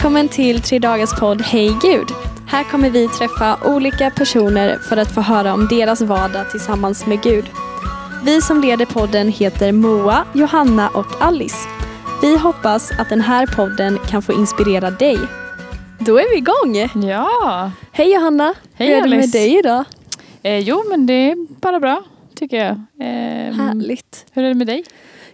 Välkommen till Tre Dagars podd Hej Gud. Här kommer vi träffa olika personer för att få höra om deras vardag tillsammans med Gud. Vi som leder podden heter Moa, Johanna och Alice. Vi hoppas att den här podden kan få inspirera dig. Då är vi igång! Ja, Hej Johanna! Hej, Hur är det med Alice. dig idag? eh, jo men det är bara bra tycker jag. Ehm, Härligt. Hur är det med dig?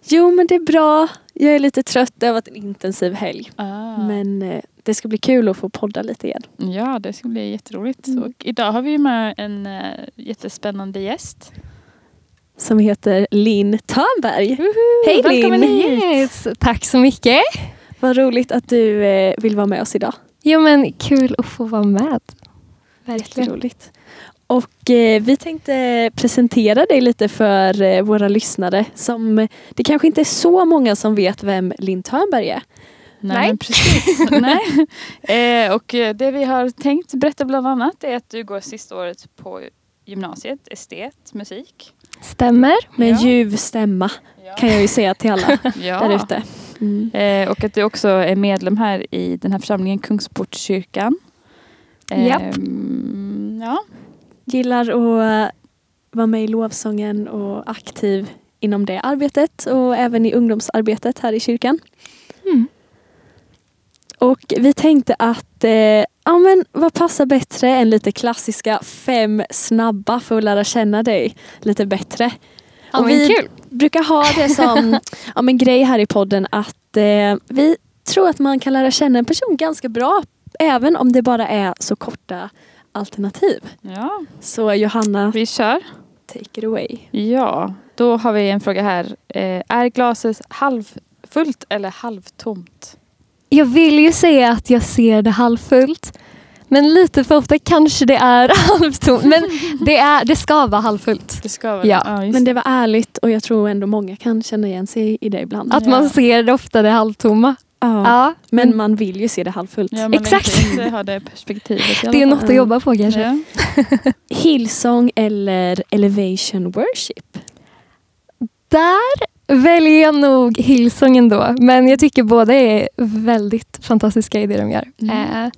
Jo men det är bra. Jag är lite trött, det har varit en intensiv helg. Ah. Men eh, det ska bli kul att få podda lite igen. Ja, det ska bli jätteroligt. Mm. Och idag har vi med en eh, jättespännande gäst. Som heter Linn Törnberg. Hej Linn! Yes, tack så mycket. Vad roligt att du eh, vill vara med oss idag. Jo men kul att få vara med. Verkligen. Jätteroligt. Och eh, vi tänkte presentera dig lite för eh, våra lyssnare. Som, det kanske inte är så många som vet vem Linn Törnberg är. Nej, Nej. precis. Nej. Eh, och eh, det vi har tänkt berätta bland annat är att du går sista året på gymnasiet, estet, musik. Stämmer. Med Ja. ljuv stämma kan jag ju säga till alla Ja. där ute. Mm. Eh, och att du också är medlem här i den här församlingen Kungsportskyrkan. Eh, Japp. Ja, Gillar att eh, vara med i lovsången och aktiv inom det arbetet och även i ungdomsarbetet här i kyrkan. Mm. Och vi tänkte att eh, ja, men vad passar bättre än lite klassiska fem snabba för att lära känna dig lite bättre. Ja, Och vi- kul. brukar ha det som ja, men grej här i podden att eh, vi tror att man kan lära känna en person ganska bra även om det bara är så korta alternativ. ja, Så Johanna, vi kör. take it away. Ja, då har vi en fråga här. Eh, är glaset halvfullt eller halvtomt? Jag vill ju säga att jag ser det halvfullt. Men lite för ofta kanske det är halvtomt. Men det, är, det ska vara halvfullt. Det ska väl? Ja. just Men det var ärligt och jag tror ändå många kan känna igen sig i det ibland. Att Ja. man ser det ofta det halvtomma. Ja. Men man vill ju se det halvfullt. Ja, man Exakt. inte ha det perspektivet. det är något att jobba på kanske. Ja. Hillsong eller Elevation Worship? Där väljer jag nog Hillsong ändå. Men jag tycker båda är väldigt fantastiska i det de gör. Mm. Eh,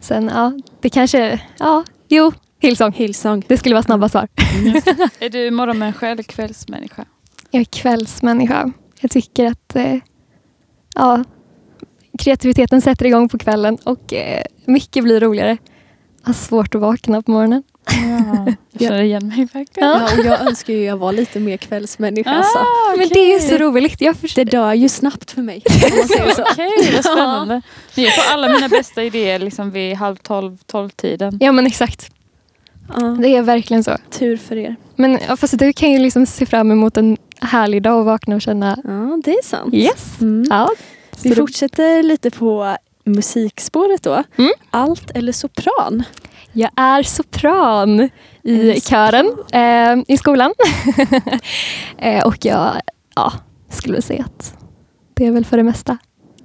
sen ja, det kanske, ja, jo, Hillsong. Hillsong. Det skulle vara snabba svar. Är du morgonmänniska eller kvällsmänniska? Jag är kvällsmänniska. Jag tycker att eh, ja, kreativiteten sätter igång på kvällen och eh, mycket blir roligare. Jag har svårt att vakna på morgonen. Ja. Jag känner igen mig verkligen. Ja. Ja, och jag önskar ju jag var lite mer kvällsmänniska. Alltså. Ah, Men det är ju så roligt. Jag förstår. Det dör ju snabbt för mig. Okej, vad spännande. Men Jag får alla mina bästa idéer liksom vid halv tolv, tolv tiden. Ja men exakt. Ja, Det är verkligen så. tur för er. Men ja, fast du kan ju liksom se fram emot en härlig dag och vakna och känna Ja, det är sant. yes. Mm. Ja, Vi så det- fortsätter lite på musikspåret då. Mm. Allt eller sopran? Jag är sopran i En kören eh, i skolan. eh, och jag ja, skulle säga att det är väl för det mesta.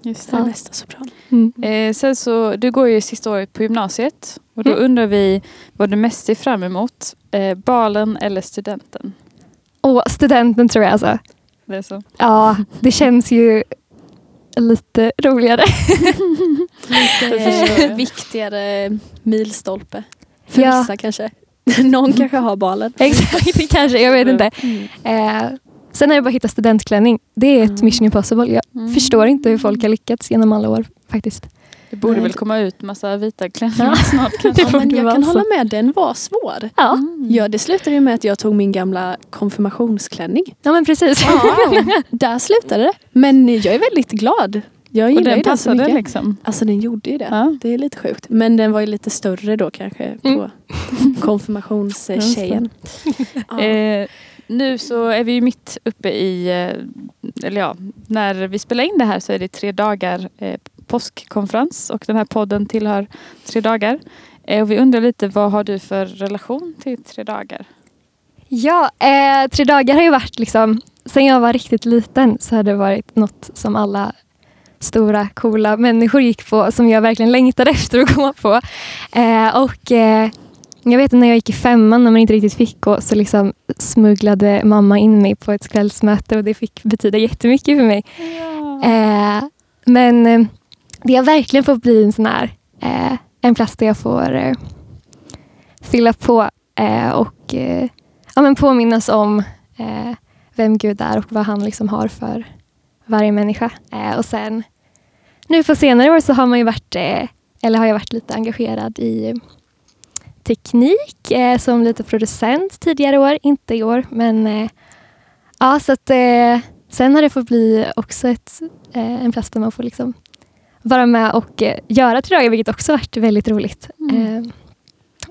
Just det det. mesta sopran. Mm. Eh, sen så, du går ju sista året på gymnasiet och då Mm. undrar vi vad du mest ser fram emot. Eh, balen eller studenten? Och studenten tror jag alltså. Det är så. Ja, det känns ju lite roligare. Lite eh, viktigare milstolpe. För Ja. vissa kanske. Någon kanske har balen. Exakt, kanske. Jag vet inte. Mm. Eh, sen är det bara att hitta studentklänning. Det är ett Mm. mission impossible. Jag Mm. förstår inte hur folk har lyckats genom alla år faktiskt. Det borde Nej. väl komma ut massa vita klänningar Ja. snart kanske. Ja, men jag kan så. hålla med, den var svår. Ja, Mm. Ja, det slutade ju med att jag tog min gamla konfirmationsklänning. ja men precis. Där slutade det. Men jag är väldigt glad. Jag Och gillar ju den den så mycket. liksom. Alltså den gjorde ju det. Ja. Det är lite sjukt. Men den var ju lite större då kanske på Mm. konfirmationstjejen. Ja. Eh, nu så är vi ju mitt uppe i, eh, eller ja, när vi spelar in det här så är det tre dagar eh, påskkonferens och den här podden tillhör tre dagar. Eh, och vi undrar lite, vad har du för relation till tre dagar? Ja, eh, tre dagar har ju varit liksom, sen jag var riktigt liten så har det varit något som alla stora coola människor gick på som jag verkligen längtade efter att komma på. Eh, och eh, jag vet när jag gick i femman när man inte riktigt fick gå så liksom smugglade mamma in mig på ett kvällsmöte och det fick betyda jättemycket för mig. Eh, men eh, det har verkligen fått bli en sån här eh, en plats där jag får eh, fylla på eh, och eh, ja, men påminnas om eh, vem Gud är och vad han liksom har för varje människa. Eh, och sen nu på senare år så har man ju varit, eh, eller har jag varit lite engagerad i teknik eh, som lite producent tidigare år, inte i år. Men eh, ja, så att eh, sen har det fått bli också ett, eh, en plats där man får liksom vara med och eh, göra tre dagar, vilket också varit väldigt roligt. Mm. Eh,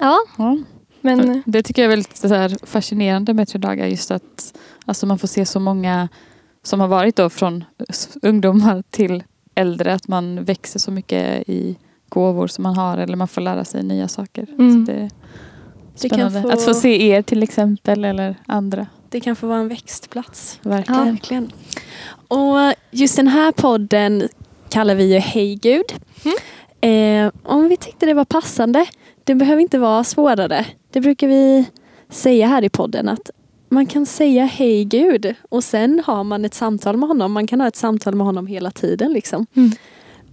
ja, Ja. men Det tycker jag är väldigt så här, fascinerande med tre dagar. Just att alltså, man får se så många som har varit då från ungdomar till äldre. Att man växer så mycket i gåvor som man har eller man får lära sig nya saker. Mm. Så det är spännande. få- Att få se er till exempel eller andra. Det kan få vara en växtplats. Verkligen. Ja, verkligen. Och just den här podden kallar vi ju Hej Gud. Eh, om vi tyckte det var passande, det behöver inte vara svårare. Det brukar vi säga här i podden att man kan säga Hej Gud och sen har man ett samtal med honom. Man kan ha ett samtal med honom hela tiden. Liksom. Mm.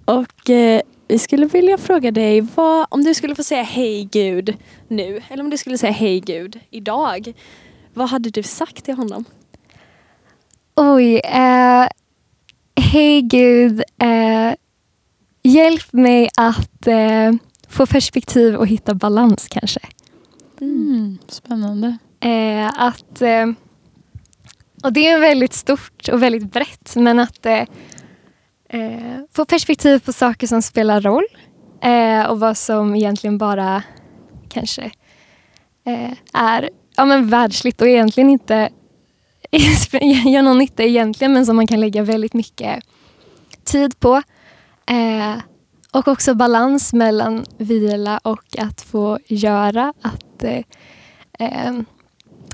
Och eh, vi skulle vilja fråga dig, vad, om du skulle få säga Hej Gud nu, eller om du skulle säga Hej Gud idag, vad hade du sagt till honom? oj. Eh, Hej Gud, eh, hjälp mig att eh, få perspektiv och hitta balans kanske. Mm, spännande. Eh, att, eh, och det är väldigt stort och väldigt brett men att eh, eh, få perspektiv på saker som spelar roll och vad som egentligen bara kanske är ja, men världsligt och egentligen inte gör någon nytta egentligen men som man kan lägga väldigt mycket tid på. Eh, och också balans mellan vila och att få göra. Att eh, eh,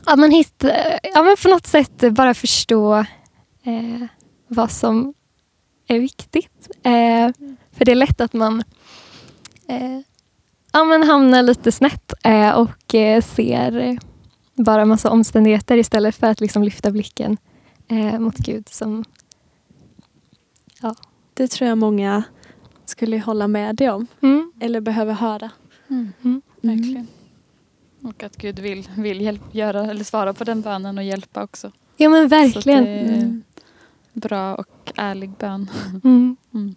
ja, man hittar, ja, men på något sätt bara förstå eh, vad som är viktigt. Eh, för det är lätt att man eh, ja, men hamnar lite snett eh, och eh, ser eh, bara massa omständigheter istället för att liksom lyfta blicken eh, mot Gud. Som, Det tror jag många skulle hålla med dig om. mm, Eller behöver höra. mm, Verkligen. Och att Gud vill, vill hjälp, göra, eller svara på den bönen och hjälpa också. ja men verkligen. det är Mm. bra och ärlig bön. Mm. Mm.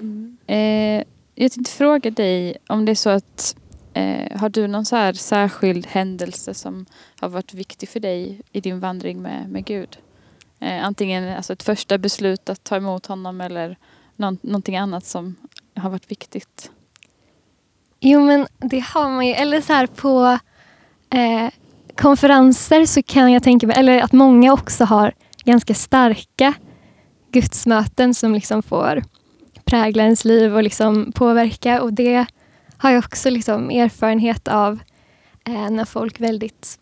Mm. Eh, jag tänkte fråga dig om det är så att eh, har du någon så här särskild händelse som har varit viktig för dig i din vandring med, med Gud? Eh, antingen alltså ett första beslut att ta emot honom eller någon, någonting annat som har varit viktigt. Jo men det har man ju. Eller så här på eh, konferenser så kan jag tänka mig, eller att många också har ganska starka gudsmöten som liksom får prägla ens liv och liksom påverka. Och det har jag också liksom erfarenhet av eh, när folk väldigt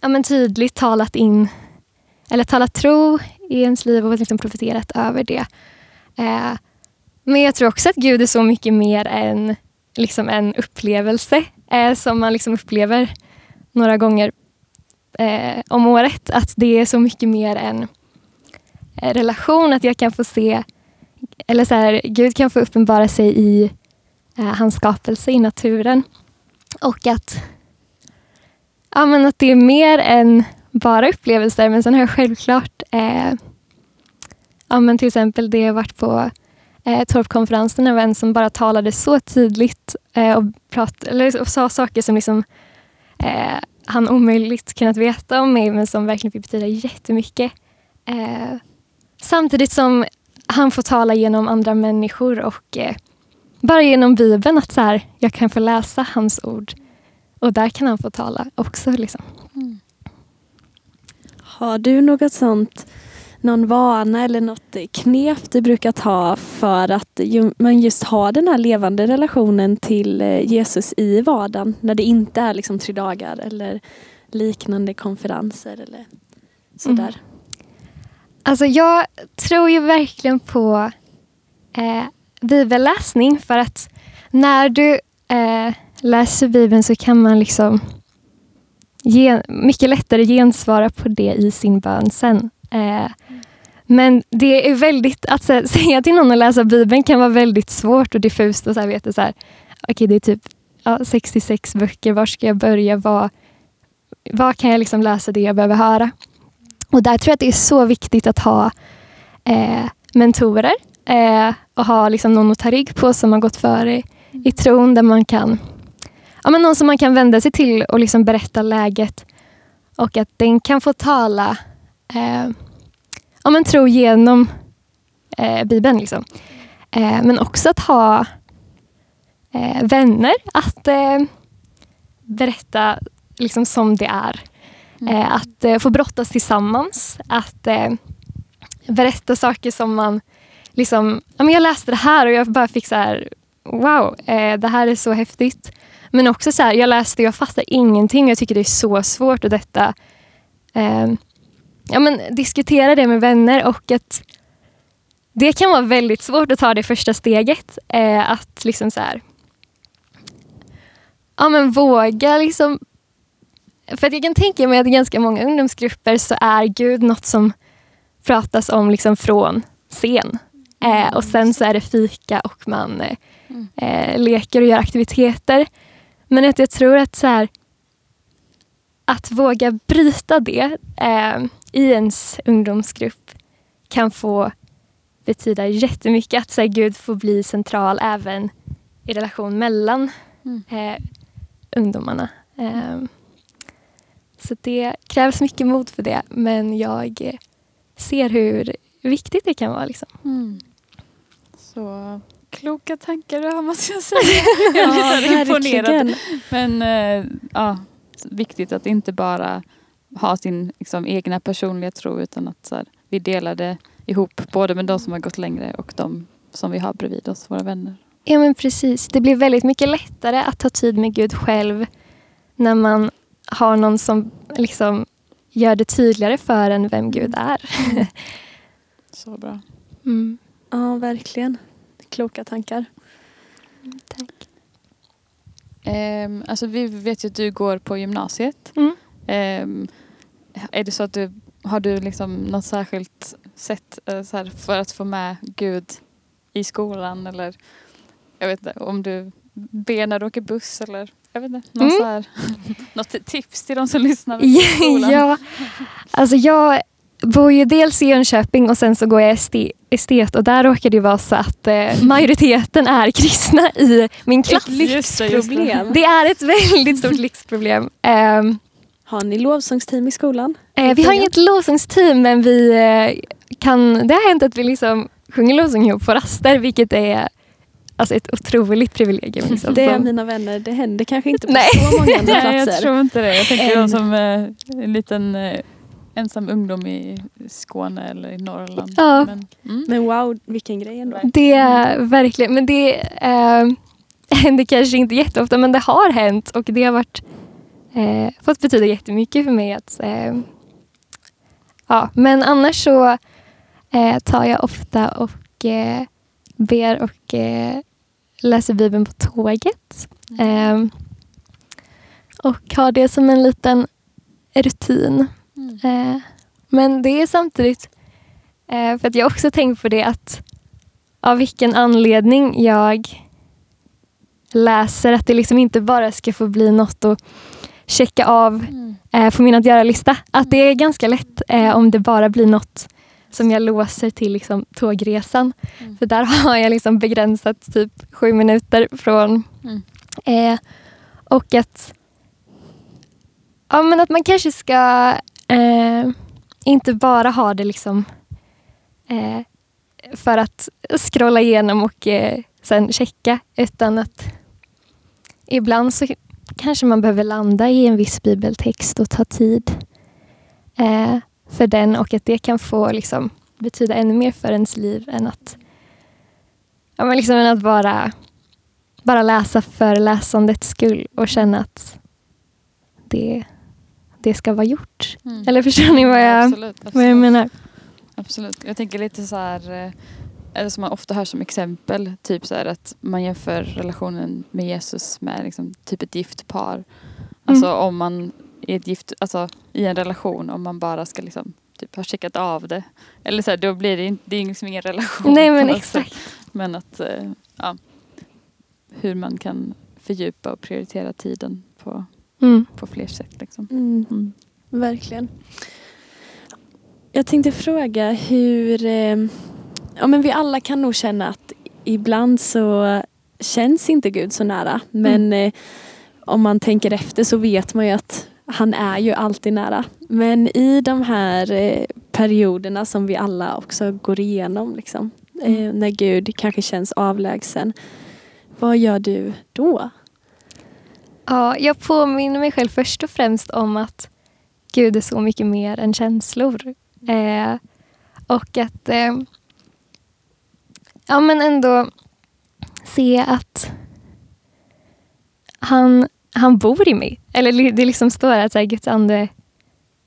ja, men tydligt talat in eller talat tro i ens liv och liksom profiterat över det. Eh, men jag tror också att Gud är så mycket mer än liksom en upplevelse eh, som man liksom upplever några gånger eh, om året. Att det är så mycket mer än eh, relation, att jag kan få se, eller så här, Gud kan få uppenbara sig i Eh, hans skapelse i naturen. Och att, ja, men att det är mer än bara upplevelser. Men sen har jag självklart eh, ja, men till exempel det jag varit på eh, Torpkonferensen av en som bara talade så tydligt eh, och, prat, eller, och sa saker som liksom, eh, han omöjligt kunnat veta om mig men som verkligen fick betyda jättemycket. Eh, samtidigt som han får tala genom andra människor och eh, bara genom Bibeln att så här, jag kan få läsa hans ord och där kan han få tala också. Liksom. Har du något sånt, någon vana eller något knep du brukar ta för att man just har den här levande relationen till eh, Jesus i vardagen när det inte är liksom tre dagar eller liknande konferenser eller sådär? Alltså jag tror ju verkligen på eh, bibelläsning för att när du eh, läser Bibeln så kan man liksom ge, mycket lättare gensvara på det i sin bön sen. Eh, Men det är väldigt, att säga till någon att läsa Bibeln kan vara väldigt svårt och diffust och så här, veta så här, okay, det är typ ja, 66 böcker, var ska jag börja? Vad, vad kan jag liksom läsa det jag behöver höra? Och där tror jag att det är så viktigt att ha eh, mentorer eh, och ha liksom någon att ta rygg på som har gått före i tron där man kan ja, men någon som man kan vända sig till och liksom berätta läget och att den kan få tala eh, ja, men tro genom eh, Bibeln. Liksom. Eh, men också att ha eh, vänner att eh, berätta liksom som det är. Eh, att få brottas tillsammans. Att berätta saker som man... Liksom, ja, men jag läste det här och jag bara fick så här... Wow, eh, det här är så häftigt. Men också så här, jag läste och jag fattar ingenting. Jag tycker det är så svårt att detta... Eh, ja, men diskutera det med vänner och att det kan vara väldigt svårt att ta det första steget. Eh, att liksom så här, ja, men våga liksom för att jag kan tänka mig att i ganska många ungdomsgrupper så är Gud något som pratas om liksom från scen. Eh, och sen så är det fika och man eh, leker och gör aktiviteter. Men att jag tror att så här, att våga bryta det eh, i ens ungdomsgrupp kan få betyda jättemycket. Att så här, Gud får bli central även i relation mellan eh, ungdomarna. Eh, så det krävs mycket mod för det, men jag eh, ser hur viktigt det kan vara. Liksom. Mm. Så kloka tankar du har måste jag säga. jag blir så imponerad. Men eh, ja, viktigt att inte bara ha sin liksom, egna personliga tro utan att så här, vi delar det ihop både med de som har gått längre och de som vi har bredvid oss, våra vänner. Ja, men precis. Det blir väldigt mycket lättare att ta tid med Gud själv när man har någon som liksom gör det tydligare för en vem Gud är. Så bra. Mm. Ja, verkligen. Kloka tankar. Tack. Ehm, alltså vi vet ju att du går på gymnasiet. Mm. Ehm, är det så att du har du liksom något särskilt sätt eh, så här, för att få med Gud i skolan eller jag vet inte om du ber när du åker buss eller jag vet inte, någon Mm. så här, något tips till de som lyssnar på skolan? ja, alltså jag bor ju dels i Jönköping och sen så går jag este- estet och där råkar det vara så att eh, majoriteten är kristna i min klass. Det. Lyxproblem. Det är ett väldigt stort lyxproblem. Ehm, Har ni lovsångsteam i skolan? Eh, vi har inget lovsångsteam men vi eh, kan, det har hänt att vi liksom sjunger lovsång ihop på raster vilket är alltså, ett otroligt privilegium. Liksom, Det är mina vänner. Det händer kanske inte på Nej. så många andra Nej, jag platser. tror inte det. Jag tänker Ehm. de som eh, en liten ensam ungdom i Skåne eller i Norrland. Ja. Men, mm. Men wow, vilken grej ändå. Det är verkligen, men det eh, händer kanske inte jätteofta men det har hänt och det har varit, eh, fått betyda jättemycket för mig. Att, eh, ja, men annars så eh, tar jag ofta och eh, ber och eh, läser Bibeln på tåget. Eh, och har det som en liten rutin. Mm. Men det är samtidigt, eh, för att jag också tänkt på det att av vilken anledning jag läser, att det liksom inte bara ska få bli något att checka av Mm. eh, på min att göra-lista. Att det är ganska lätt eh, om det bara blir något som jag låser till liksom, tågresan. Mm. För där har jag liksom begränsat typ sju minuter från Mm. Eh, och att, ja, men att man kanske ska eh, inte bara ha det liksom eh, för att scrolla igenom och eh, sen checka. Utan att ibland så kanske man behöver landa i en viss bibeltext och ta tid eh, för den och att det kan få liksom, betyda ännu mer för ens liv än att, ja, men liksom, än att bara bara läsa för läsandets skull och känna att det, det ska vara gjort. Mm. Eller förstår ni vad jag, absolut, absolut. vad jag menar? Absolut. Jag tänker lite så här, eh, eller som man ofta hör som exempel, typ så här att man jämför relationen med Jesus med liksom typ ett gift par. Alltså om man i ett gift, alltså i en relation, om man bara ska liksom typ har checkat av det. Eller så här, då blir det, inte, det är liksom ingen relation. Nej men exakt. sätt. Men att eh, ja, hur man kan fördjupa och prioritera tiden på, Mm. på fler sätt. Liksom. Mm. Mm. Verkligen. Jag tänkte fråga hur... Eh, ja, men vi alla kan nog känna att ibland så känns inte Gud så nära. Men eh, om man tänker efter så vet man ju att han är ju alltid nära. Men i de här eh, perioderna som vi alla också går igenom, liksom, eh, när Gud kanske känns avlägsen. Vad gör du då? Ja, jag påminner mig själv först och främst om att Gud är så mycket mer än känslor. Eh, och att eh, ja, men ändå se att han, han bor i mig. Eller det liksom står att så här, Guds ande,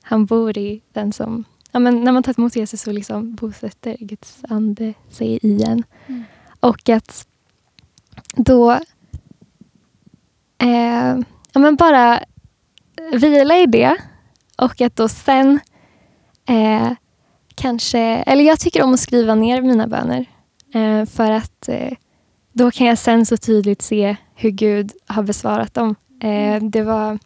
han bor i den som... Ja, men när man tar emot Jesus så liksom bosätter Guds ande sig i en. Mm. Och att då eh, ja, men bara vila i det och att då sen eh, kanske, eller jag tycker om att skriva ner mina böner eh, för att eh, då kan jag sen så tydligt se hur Gud har besvarat dem. Eh, det var,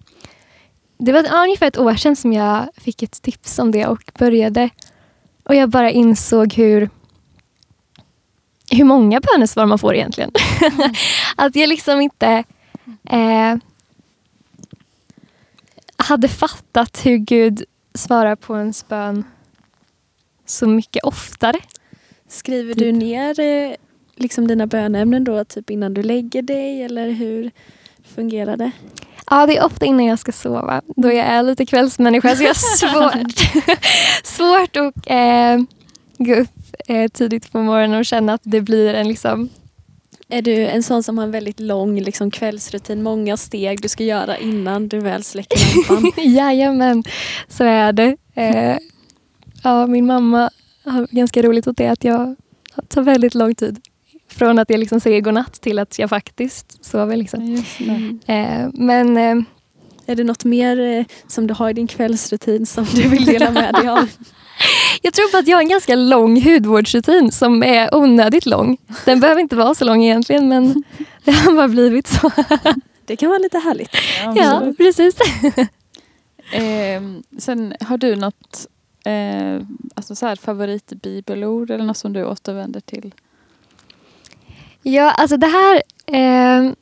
det var ungefär ett år sedan som jag fick ett tips om det och började och jag bara insåg hur hur många bönesvar man får egentligen. att jag liksom inte eh, hade fattat hur Gud svarar på ens bön så mycket oftare. Skriver du ner eh, liksom dina bönämnen då typ innan du lägger dig eller hur fungerar det? Ja, det är ofta innan jag ska sova. Då jag är lite kvällsmänniska så jag har svårt, svårt att eh, gå upp eh, tidigt på morgonen och känna att det blir en liksom Är du en sån som har en väldigt lång liksom, kvällsrutin, många steg du ska göra innan du väl släcker lampan? Jajamän, så är det. Eh, ja, min mamma har ganska roligt åt det att jag tar väldigt lång tid. Från att jag liksom säger godnatt till att jag faktiskt sover. Liksom. Just det. Mm. Eh, men eh, Är det något mer eh, som du har i din kvällsrutin som du vill dela med dig av? jag tror på att jag har en ganska lång hudvårdsrutin som är onödigt lång. Den behöver inte vara så lång egentligen men det har bara blivit så. Det kan vara lite härligt. ja, absolut. precis. Ehm, sen har du något eh, alltså så här, favoritbibelord eller något som du återvänder till? Ja, alltså det här... Eh,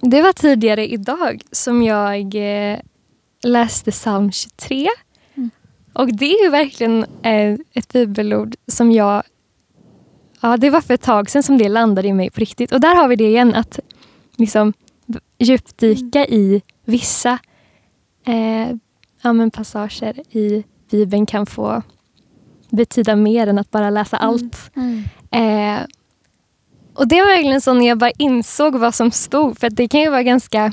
det var tidigare idag som jag eh, läste psalm 23. Mm. Och det är ju verkligen eh, ett bibelord som jag... Ja, det var för ett tag sedan som det landade i mig på riktigt. Och där har vi det igen, att liksom djupdyka i vissa eh, ja, men passager i Bibeln kan få betyda mer än att bara läsa allt. Eh, och det var verkligen så när jag bara insåg vad som stod. För det kan ju vara ganska...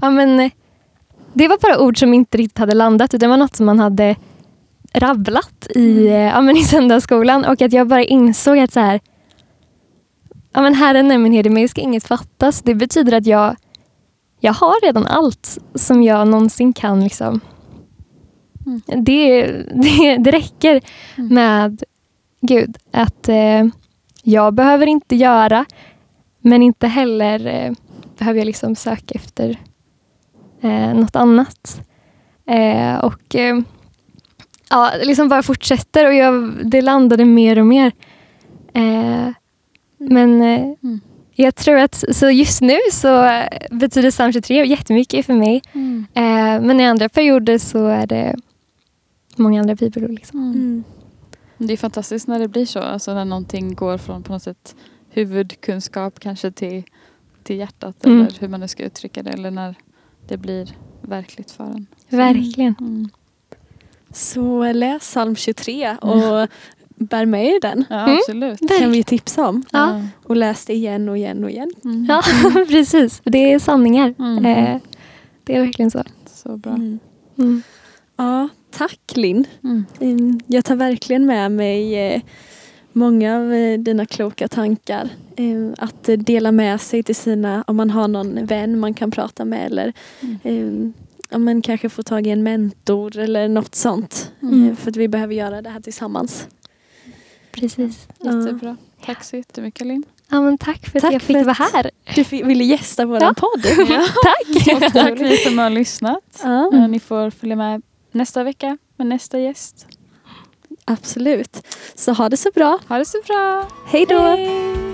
Ja, men, det var bara ord som inte riktigt hade landat. utan Det var något som man hade rabblat i, eh, ja, men i söndagsskolan. Och att jag bara insåg att så här... Ja, men Herren är min herde, mig ska inget fattas. Det betyder att jag, jag har redan allt som jag någonsin kan. Liksom. Mm. Det, det, det räcker Mm. med Gud. Att eh, jag behöver inte göra, men inte heller eh, behöver jag liksom söka efter eh, något annat. Eh, och eh, ja, liksom bara fortsätter och jag, det landade mer och mer. Eh, men eh, Mm. jag tror att så just nu så betyder psalm 23 jättemycket för mig. Eh, men i andra perioder så är det många andra bibelord. Liksom. Mm. Det är fantastiskt när det blir så. Alltså när någonting går från på något sätt huvudkunskap kanske till, till hjärtat. Mm. Eller hur man nu ska uttrycka det. Eller när det blir verkligt för en. Verkligen. Mm. Så läs psalm 23 och bär med er den. Ja, Mm. absolut. kan vi tipsa om. Ja. Och läs det igen och igen och igen. Mm. Ja, precis. Det är sanningar. Mm. Eh, det är verkligen så. Så bra. Mm. Mm. Ja, tack Linn. Mm. Mm, Jag tar verkligen med mig eh, många av eh, dina kloka tankar. Eh, Att dela med sig till sina, om man har någon vän man kan prata med eller Mm. ja, men kanske få tag i en mentor eller något sånt. Mm. För att vi behöver göra det här tillsammans. Precis. Ja. Jättebra. Tack så jättemycket Linn. Ja, men tack för att Tack jag fick vara här. Du ville gästa vår Ja. podd. Tack! Och tack ni som har lyssnat. Ja, Ni får följa med nästa vecka med nästa gäst. absolut. Så ha det så bra. Ha det så bra. Hej då! Hej.